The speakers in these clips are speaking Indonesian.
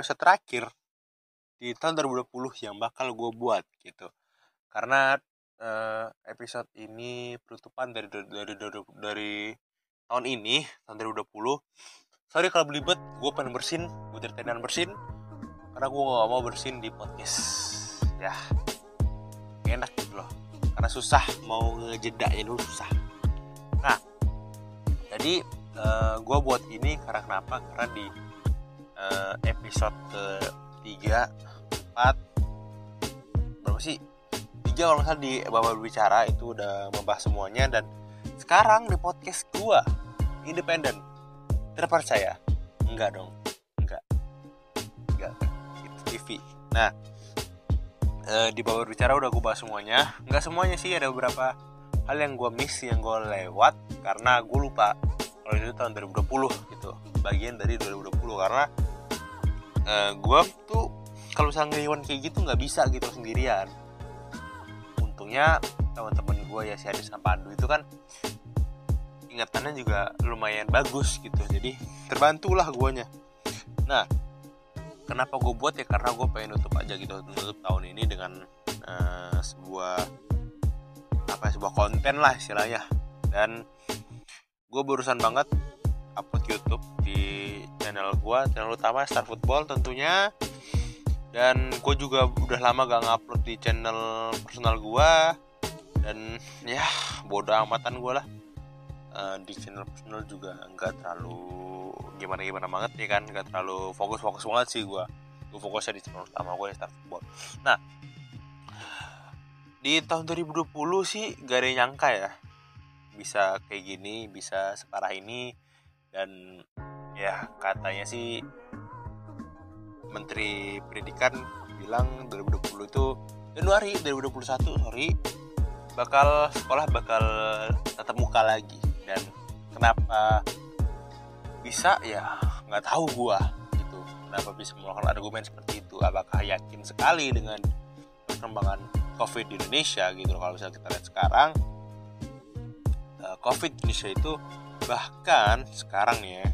episode terakhir di tahun 2020 yang bakal gue buat gitu. Karena uh, episode ini penutupan dari dari dari, dari tahun ini tahun 2020. Sorry kalau belibet, gue pengen bersin, gue ceritain bersin. Karena gue gak mau bersin di podcast. Ya, enak gitu loh. Karena susah mau ngejedaknya dulu susah. Nah, jadi uh, eh, gue buat ini karena kenapa karena di uh, episode ketiga empat berapa sih? Tiga kalau misalnya di bapak berbicara itu udah membahas semuanya. Dan sekarang di podcast gue independen terpercaya? Enggak dong enggak enggak itu TV nah uh, di bapak berbicara udah gue bahas semuanya. Enggak semuanya sih ada beberapa hal yang gue miss yang gue lewat karena gue lupa kalau itu tahun 2020 gitu. Bagian dari 2020 karena uh, eh, gue tuh kalau misalnya ngeriwan kayak gitu nggak bisa gitu sendirian. Untungnya teman-teman gue ya si Adis sama Pandu itu kan ingatannya juga lumayan bagus gitu. Jadi terbantulah guanya. Nah kenapa gue buat ya? Karena gue pengen nutup aja gitu nutup tahun ini dengan uh, sebuah apa ya, sebuah konten lah istilahnya. Dan gue barusan banget upload YouTube di channel gue channel utama Star Football tentunya. Dan gue juga udah lama gak ngupload di channel personal gue dan ya bodoh amatan gue lah. Uh, di channel personal juga nggak terlalu gimana gimana banget ya kan? Nggak terlalu fokus fokus banget sih gue gue fokusnya di channel utama gue Star Football. Nah di tahun 2020 sih gak ada yang nyangka ya bisa kayak gini bisa separah ini. Dan ya katanya sih Menteri Pendidikan bilang 2020 itu Januari 2021 sorry bakal sekolah bakal tetap muka lagi. Dan kenapa bisa? Ya nggak tahu gua gitu. Kenapa bisa melakukan argumen seperti itu? Apakah yakin sekali dengan perkembangan COVID di Indonesia gitu kalau misalnya kita lihat sekarang uh, COVID Indonesia itu bahkan sekarang ya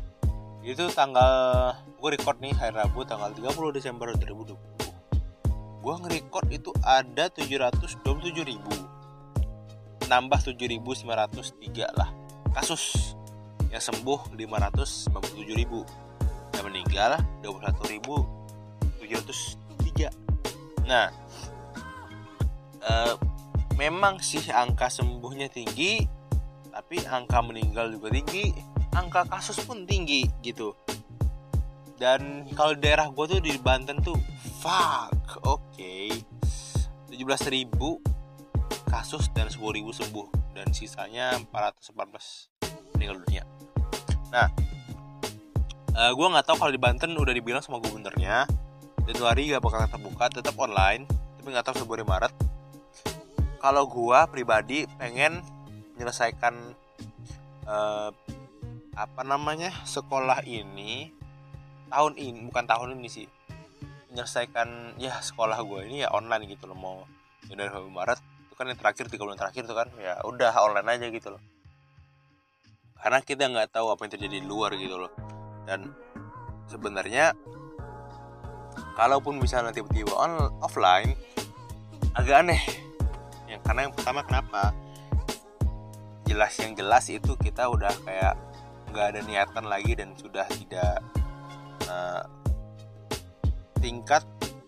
itu tanggal gue record nih hari Rabu tanggal 30 Desember 2020 gue nge-record itu ada 727 ribu nambah 7903 lah kasus yang sembuh 597 ribu. Yang meninggal 21 ribu 703 nah uh, memang sih angka sembuhnya tinggi tapi angka meninggal juga tinggi angka kasus pun tinggi gitu. Dan kalau daerah gue tuh di Banten tuh fuck oke. okay. 17.000 kasus dan 10.000 sembuh. Dan sisanya 414 meninggal dunia. Nah uh, eh, gue nggak tahu kalau di Banten udah dibilang sama gubernurnya Januari gak bakal terbuka tetap online tapi nggak tahu Februari Maret. Kalau gue pribadi pengen menyelesaikan uh, apa namanya sekolah ini tahun ini bukan tahun ini sih menyelesaikan ya sekolah gue ini ya online gitu loh mau dari Februari Maret itu kan yang terakhir tiga bulan terakhir tuh kan ya udah online aja gitu loh. Karena kita nggak tahu apa yang terjadi di luar gitu loh. Dan sebenarnya kalaupun misalnya tiba-tiba on offline agak aneh. Yang karena yang pertama kenapa jelas yang jelas itu kita udah kayak nggak ada niatan lagi dan sudah tidak uh, tingkat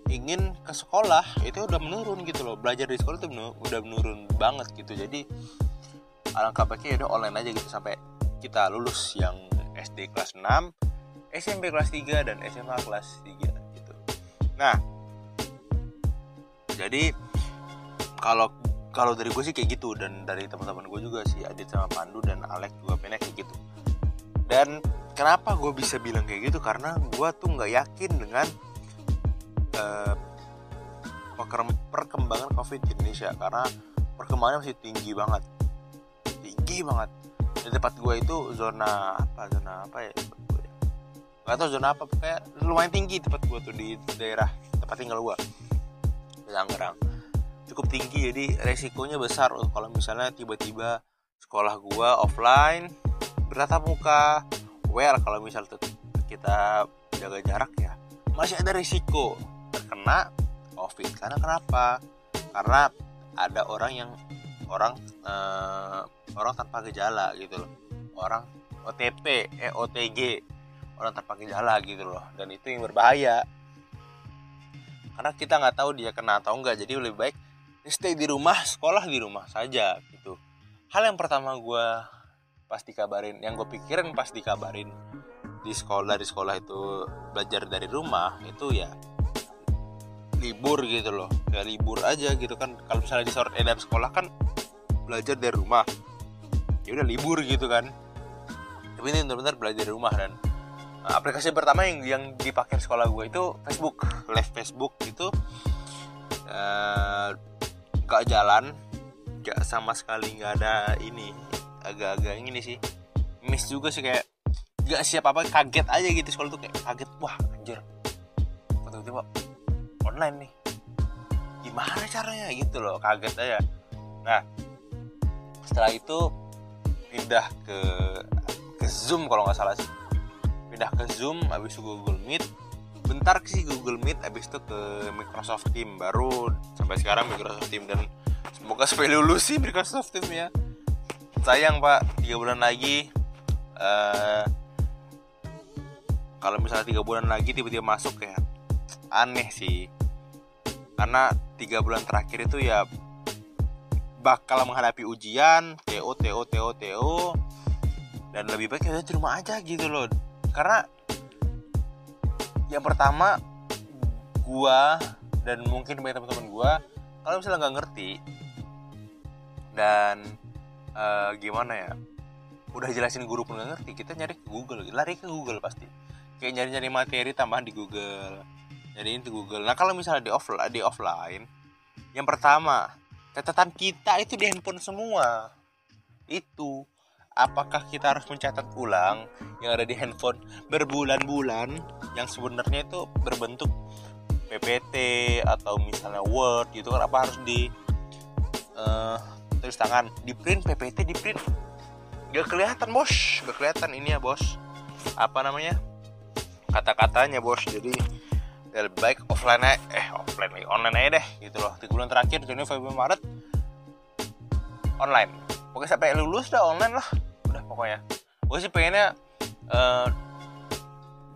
ingin ke sekolah itu udah menurun gitu loh. Belajar di sekolah itu udah menurun banget gitu. Jadi alangkah baiknya ya udah online aja gitu sampai kita lulus yang SD kelas 6 SMP kelas 3 dan SMA kelas 3 gitu. Nah jadi kalau kalau dari gue sih kayak gitu dan dari teman-teman gue juga sih Adit sama Pandu dan Alex juga pengen kayak gitu. Dan kenapa gue bisa bilang kayak gitu? Karena gue tuh nggak yakin dengan uh, perkembangan covid di Indonesia. Karena perkembangannya masih tinggi banget. Tinggi banget. Di tempat gue itu zona apa? Zona apa ya? Nggak tahu zona apa. Kayak lumayan tinggi tempat gue tuh di daerah tempat tinggal gue di Tangerang cukup tinggi jadi resikonya besar kalau misalnya tiba-tiba sekolah gua offline bertatap muka well kalau misal kita jaga jarak ya masih ada risiko terkena covid. Karena kenapa? Karena ada orang yang orang uh, orang tanpa gejala gitu loh. Orang OTP eh OTG orang tanpa gejala gitu loh. Dan itu yang berbahaya. Karena kita nggak tahu dia kena atau enggak jadi lebih baik stay di rumah sekolah di rumah saja gitu. Hal yang pertama gue pasti kabarin yang gue pikirin pas dikabarin di sekolah dari sekolah itu belajar dari rumah itu ya libur gitu loh. Kayak libur aja gitu kan. Kalau misalnya di sore edar sekolah kan belajar dari rumah. Ya udah libur gitu kan. Tapi ini benar-benar belajar dari rumah dan uh, aplikasi pertama yang yang dipakai sekolah gue itu Facebook. Live Facebook itu uh, jalan gak sama sekali nggak ada ini agak-agak ini sih miss juga sih kayak gak siap apa kaget aja gitu sekolah tuh kayak kaget wah anjir. Tiba-tiba online nih. Gimana caranya? Gitu loh kaget aja. Nah setelah itu pindah ke ke zoom kalau nggak salah sih. Pindah ke zoom habis google meet bentar sih google meet habis itu ke microsoft team. Baru sampai sekarang microsoft team dan semoga supaya lulus sih microsoft team ya. Sayang pak tiga bulan lagi uh, kalau misalnya tiga bulan lagi tiba-tiba masuk kayak aneh sih. Karena tiga bulan terakhir itu ya bakal menghadapi ujian TO TO TO TO dan lebih baik kita di rumah aja gitu loh. Karena yang pertama gua dan mungkin banyak teman-teman gua kalau misalnya nggak ngerti dan uh, gimana ya udah jelasin guru pun nggak ngerti kita nyari ke Google lari ke Google pasti. Kayak nyari-nyari materi tambahan di Google jadi di Google. Nah kalau misalnya di offline di offline yang pertama catatan kita itu di handphone semua. Itu apakah kita harus mencatat ulang yang ada di handphone berbulan-bulan yang sebenarnya itu berbentuk PPT atau misalnya Word gitu kan apa harus di uh, tulis tangan di print PPT di print gak kelihatan bos. Gak kelihatan ini ya bos. Apa namanya? Kata-katanya bos. Jadi ya lebih baik offline aja. Eh offline lagi online aja deh gitu loh. Di bulan terakhir Januari Februari Maret online. Pokoknya sampai lulus dah online lah pokoknya. Gue sih pengennya uh,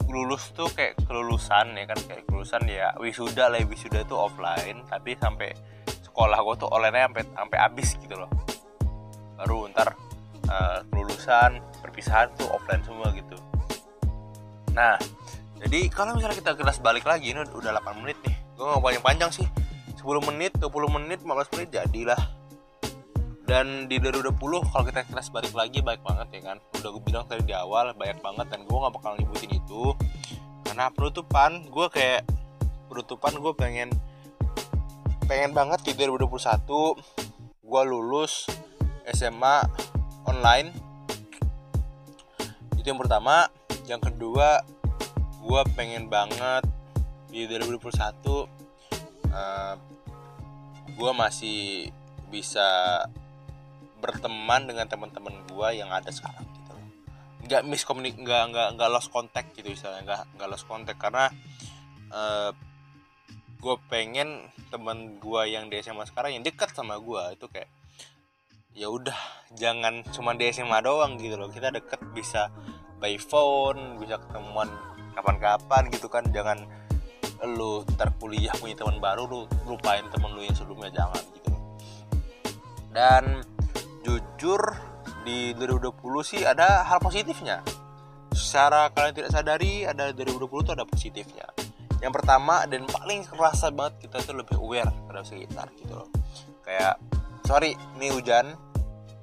lulus tuh kayak kelulusan ya kan kayak kelulusan ya wisuda lah wisuda tuh offline tapi sampai sekolah gue tuh online sampai sampai habis gitu loh. Baru ntar uh, kelulusan perpisahan tuh offline semua gitu. Nah jadi kalau misalnya kita kelas balik lagi ini udah 8 menit nih. Gue nggak panjang panjang sih. 10 menit 20 menit 15 menit jadilah dan di 2020 kalau kita kelas balik lagi baik banget ya kan? Udah gue bilang tadi di awal banyak banget dan gue nggak bakal nyebutin itu. Karena penutupan gue kayak penutupan gue pengen pengen banget di 2021 gue lulus SMA online. Itu yang pertama. Yang kedua gue pengen banget di 2021 uh, gue masih bisa berteman dengan teman-teman gue yang ada sekarang gitu nggak miskomunik nggak nggak nggak lost contact gitu misalnya nggak nggak lost contact. Karena uh, gue pengen teman gue yang di SMA sekarang yang dekat sama gue itu kayak ya udah jangan cuma di SMA doang gitu loh. Kita deket bisa by phone bisa ketemuan kapan-kapan gitu kan. Jangan lu ntar kuliah punya teman baru lu lupain temen lu yang sebelumnya jangan gitu dan jujur di 2020 sih ada hal positifnya. Secara kalian tidak sadari ada 2020 itu ada positifnya. Yang pertama dan paling kerasa banget kita tuh lebih aware pada sekitar gitu loh. Kayak sorry ini hujan.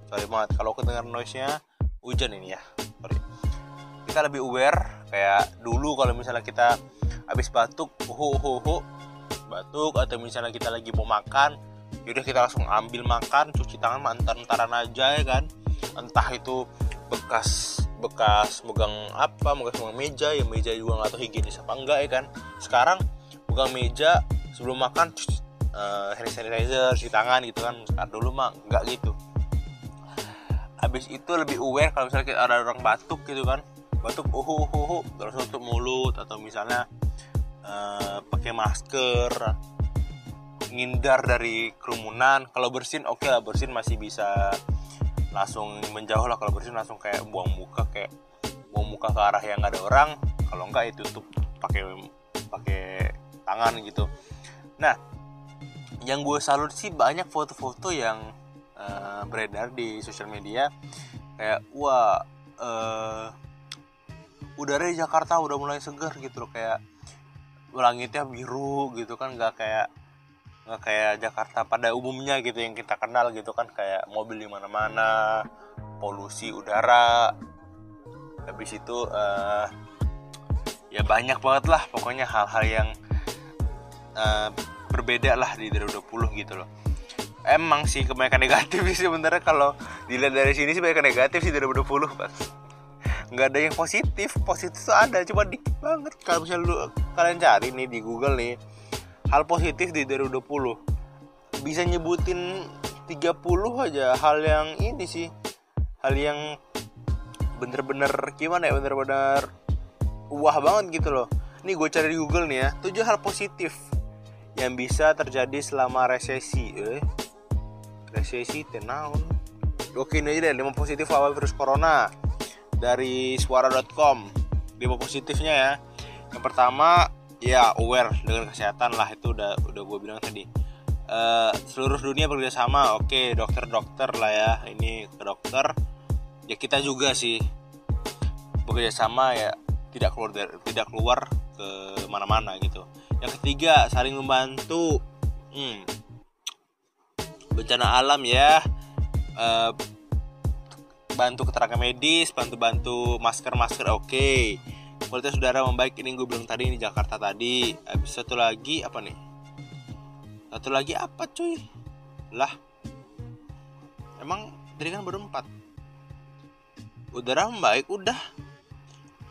Sorry banget kalau kedengar noise nya hujan ini ya sorry. Kita lebih aware kayak dulu kalau misalnya kita habis batuk uhu uhu uhu batuk atau misalnya kita lagi mau makan yaudah kita langsung ambil makan cuci tangan mantar-mantaran aja ya kan? Entah itu bekas bekas megang apa bekas megang meja ya meja juga nggak tahu higienis apa enggak ya kan? Sekarang megang meja sebelum makan uh, hand sanitizer cuci tangan gitu kan sekarang dulu mah nggak gitu. Habis itu lebih aware kalau misalnya ada orang batuk gitu kan batuk uhu uhu, uhu terus tutup mulut atau misalnya uh, pakai masker ngindar dari kerumunan. Kalau bersin oke okay lah bersin masih bisa langsung menjauh lah. Kalau bersin langsung kayak buang muka kayak buang muka ke arah yang nggak ada orang. Kalau enggak itu tutup pakai pakai tangan gitu. Nah yang gue salut sih banyak foto-foto yang uh, beredar di sosial media. Kayak wah uh, udara di Jakarta udah mulai segar gitu loh. Kayak langitnya biru gitu kan nggak kayak nggak kayak Jakarta pada umumnya gitu yang kita kenal gitu kan kayak mobil di mana-mana polusi udara. Habis itu uh, ya banyak banget lah pokoknya hal-hal yang uh, berbeda lah di 2020 gitu loh. Emang sih kebanyakan negatif sih sebenarnya kalau dilihat dari sini sih banyak negatif sih 2020 pas nggak ada yang positif positif tuh ada cuma dikit banget. Kalau misalnya lu kalian cari nih di Google nih hal positif di 2020 bisa nyebutin 30 aja hal yang ini sih. Hal yang bener-bener gimana ya bener-bener wah banget gitu loh. Ini gue cari di Google nih ya. 7 hal positif yang bisa terjadi selama resesi eh. Resesi tenang. Oke ini aja deh 5 positif awal virus corona. Dari suara.com 5 positifnya ya. Yang pertama ya aware dengan kesehatan lah itu udah udah gue bilang tadi. Uh, seluruh dunia bekerja sama oke dokter-dokter lah ya ini ke dokter. Ya kita juga sih bekerja sama ya tidak keluar dari, tidak keluar ke mana-mana gitu. Yang ketiga saling membantu. Hmm. bencana alam ya. Uh, bantu keterangan medis bantu-bantu masker-masker oke. okay kualitas udara membaik ini gue bilang tadi ini Jakarta tadi. Habis satu lagi apa nih? Satu lagi apa cuy? Lah emang tadi kan baru empat. Udara membaik udah.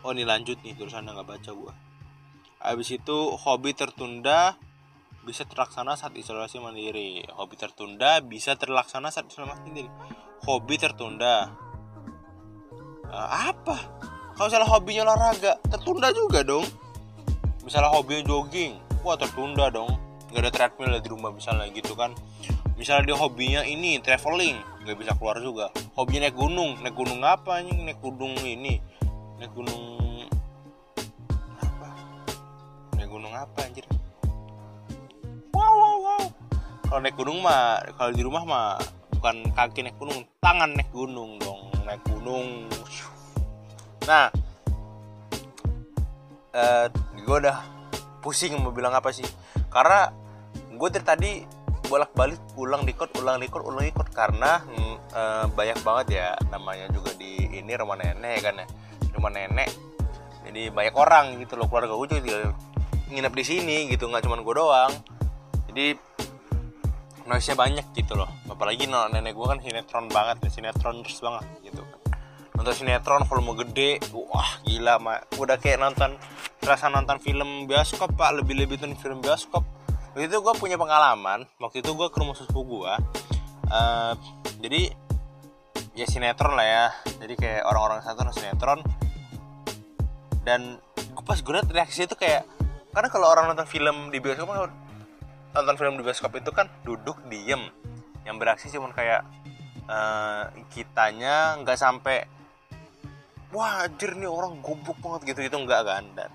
Oh ini lanjut nih terusannya nggak baca gue habis itu hobi tertunda bisa terlaksana saat isolasi mandiri. Hobi tertunda bisa terlaksana saat isolasi mandiri. Hobi tertunda. Uh, apa kalau misalnya hobinya olahraga tertunda juga dong. Misalnya hobinya jogging wah tertunda dong. Nggak ada treadmill di rumah misalnya gitu kan. Misalnya dia hobinya ini traveling nggak bisa keluar juga. Hobinya naik gunung naik gunung apa nih naik gunung ini. Naik gunung apa? Naik gunung apa anjir? Wow wow wow. Kalau naik gunung mah kalau di rumah mah bukan kaki naik gunung tangan naik gunung dong. Naik gunung nah uh, eh, gue udah pusing mau bilang apa sih. Karena gue dari tadi bolak-balik ulang dikot ulang dikot ulang dikot karena uh, banyak banget ya namanya juga di ini rumah nenek kan ya? Rumah nenek. Jadi banyak orang gitu loh keluarga gue juga nginep di sini gitu nggak cuma gue doang. Jadi noise nya banyak gitu loh. Apalagi nenek gue kan sinetron banget sinetron terus banget gitu nonton sinetron volume gede. Wah gila mak. Udah kayak nonton terasa nonton film bioskop pak. Lebih lebih nonton film bioskop. Waktu itu gue punya pengalaman. Waktu itu gue ke rumah sepupu gue uh, jadi ya sinetron lah ya. Jadi kayak orang-orang satu sinetron. Dan gue pas gue liat reaksi itu kayak karena kalau orang nonton film di bioskop kan nonton film di bioskop itu kan duduk diem. Yang beraksi cuma kayak uh, kitanya nggak sampai wah anjir nih orang goblok banget gitu gitu enggak kan? Dan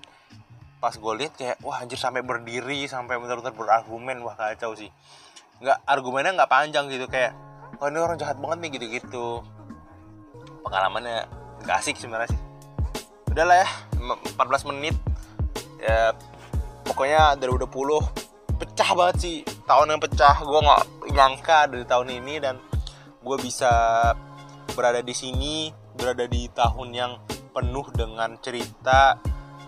pas gue lihat kayak wah anjir sampai berdiri sampai benar-benar berargumen. Wah kacau sih. Nggak argumennya nggak panjang gitu. Kayak wah ini orang jahat banget nih gitu gitu pengalamannya gak asik sebenarnya sih. Udahlah ya 14 menit. Ya pokoknya dari udah puluh pecah banget sih. Tahun yang pecah gue nggak nyangka dari tahun ini. Dan gue bisa berada di sini berada di tahun yang penuh dengan cerita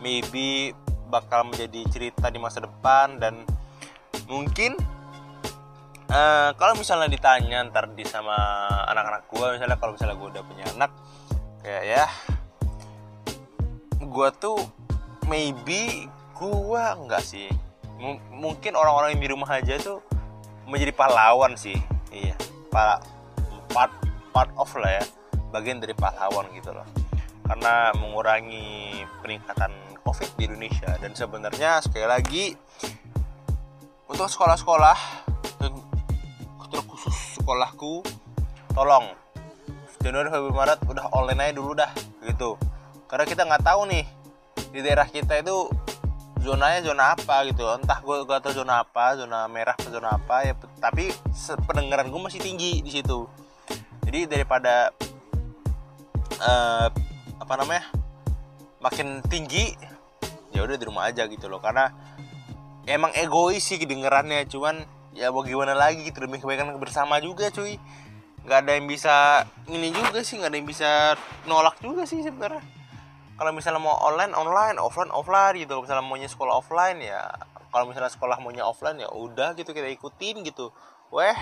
maybe bakal menjadi cerita di masa depan dan mungkin uh, kalau misalnya ditanya ntar di sama anak-anak gue misalnya kalau misalnya gue udah punya anak kayak ya gue tuh maybe gue enggak sih. M mungkin orang-orang yang di rumah aja tuh menjadi pahlawan sih. Iya part part part of lah ya bagian dari pahlawan gitu loh. Karena mengurangi peningkatan covid di Indonesia. Dan sebenarnya sekali lagi untuk sekolah-sekolah terkhusus sekolahku tolong Januari Februari Maret udah online aja dulu dah gitu. Karena kita nggak tahu nih di daerah kita itu zonanya zona apa gitu. Entah gue gak tau zona apa zona merah atau zona apa ya tapi pendengaran gue masih tinggi di situ. Jadi daripada uh, apa namanya makin tinggi ya udah di rumah aja gitu loh. Karena emang egois sih kedengerannya cuman ya mau gimana lagi gitu demi kebaikan bersama juga cuy. Nggak ada yang bisa ini juga sih nggak ada yang bisa nolak juga sih sebenarnya. Kalau misalnya mau online online offline offline gitu misalnya maunya sekolah offline ya kalau misalnya sekolah maunya offline ya udah gitu kita ikutin gitu. Weh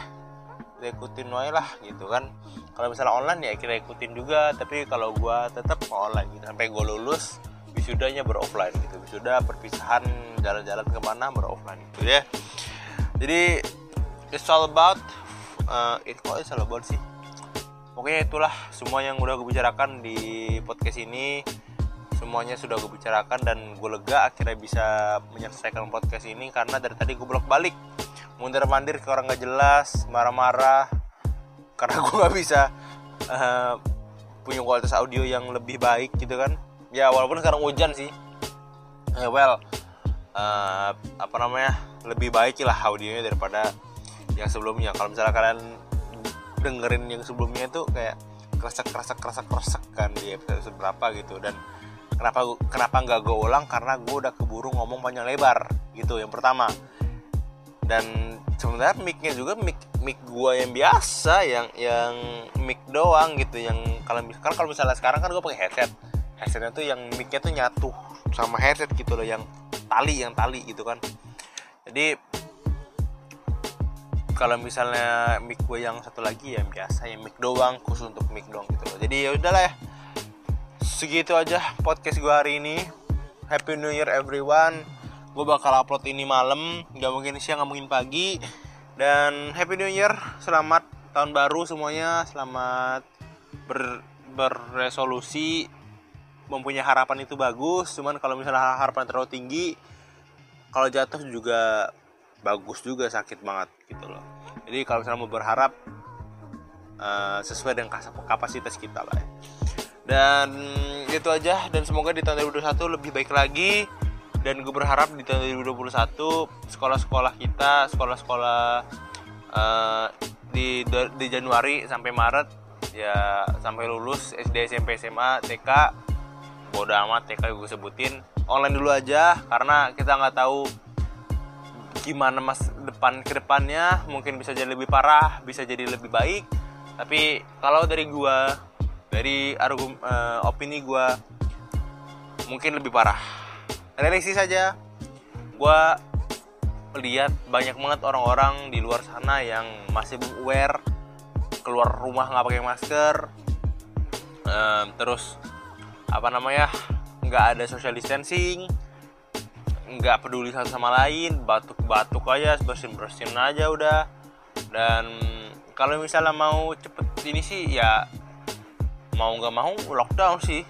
kita ikutin wae lah gitu kan. Kalau misalnya online ya kita ikutin juga tapi kalau gua tetap online gitu. Sampai gua lulus wisudanya beroffline gitu. Wisuda perpisahan jalan-jalan ke mana beroffline gitu ya. Jadi it's all about uh, it kok it's all about sih. Pokoknya itulah semua yang udah gue bicarakan di podcast ini. Semuanya sudah gue bicarakan dan gue lega akhirnya bisa menyelesaikan podcast ini karena dari tadi gue bolak balik mundur mandir ke orang gak jelas marah-marah. Karena gue gak bisa uh, punya kualitas audio yang lebih baik gitu kan. Ya walaupun sekarang hujan sih. Uh, well uh, apa namanya lebih baik lah audionya daripada yang sebelumnya. Kalau misalnya kalian dengerin yang sebelumnya itu kayak kresek kresek kresek kresek kan di episode berapa gitu. Dan kenapa kenapa nggak gue ulang? Karena gue udah keburu ngomong panjang lebar gitu yang pertama dan sebenarnya micnya juga mic mic gue yang biasa yang yang mic doang gitu. Yang kalau misalkan kalau misalnya sekarang kan gue pakai headset. Headsetnya tuh yang micnya tuh nyatu sama headset gitu loh yang tali yang tali gitu kan. Jadi kalau misalnya mic gue yang satu lagi ya biasa ya mic doang khusus untuk mic doang gitu loh. Jadi ya udahlah ya. Segitu aja podcast gue hari ini. Happy New Year everyone gue bakal upload ini malam nggak mungkin siang nggak mungkin pagi. Dan Happy New Year selamat tahun baru semuanya selamat ber berresolusi mempunyai harapan itu bagus cuman kalau misalnya harapan terlalu tinggi kalau jatuh juga bagus juga sakit banget gitu loh. Jadi kalau misalnya mau berharap uh, sesuai dengan kapasitas kita lah ya. dan itu aja dan semoga di tahun 2021 lebih baik lagi dan gue berharap di tahun 2021 sekolah-sekolah kita sekolah-sekolah uh, di di Januari sampai Maret ya sampai lulus SD SMP SMA TK bodo amat TK gue sebutin. Online dulu aja karena kita nggak tahu gimana mas depan ke depannya. Mungkin bisa jadi lebih parah bisa jadi lebih baik. Tapi kalau dari gua dari argum uh, opini gua mungkin lebih parah realistis saja. Gua lihat banyak banget orang-orang di luar sana yang masih aware keluar rumah nggak pakai masker um, terus apa namanya nggak ada social distancing nggak peduli satu sama lain batuk-batuk aja bersin-bersin aja udah. Dan kalau misalnya mau cepet ini sih ya mau nggak mau lockdown sih.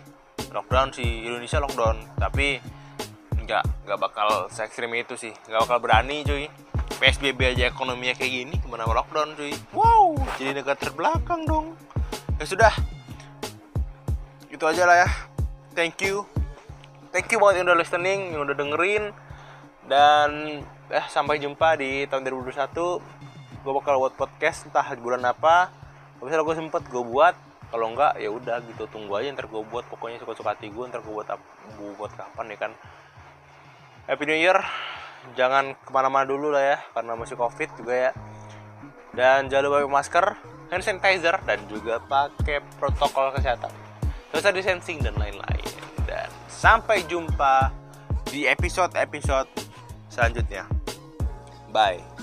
Lockdown sih Indonesia lockdown. Tapi nggak nggak bakal se ekstrim itu sih. Nggak bakal berani cuy. PSBB aja ekonominya kayak gini gimana lockdown cuy? Wow jadi negara terbelakang dong. Ya sudah. Itu aja lah ya. Thank you. Thank you banget yang udah listening yang udah dengerin. Dan eh sampai jumpa di tahun 2021 gue bakal buat podcast entah bulan apa. Kalau misalnya gue sempet gue buat. Kalau enggak ya udah gitu tunggu aja ntar gue buat. Pokoknya suka-suka hati gue ntar gue buat buat kapan ya kan Happy New Year jangan ke mana-mana dulu lah ya karena masih covid juga ya dan jangan lupa pakai masker hand sanitizer dan juga pakai protokol kesehatan social distancing dan lain-lain dan sampai jumpa di episode-episode selanjutnya. Bye.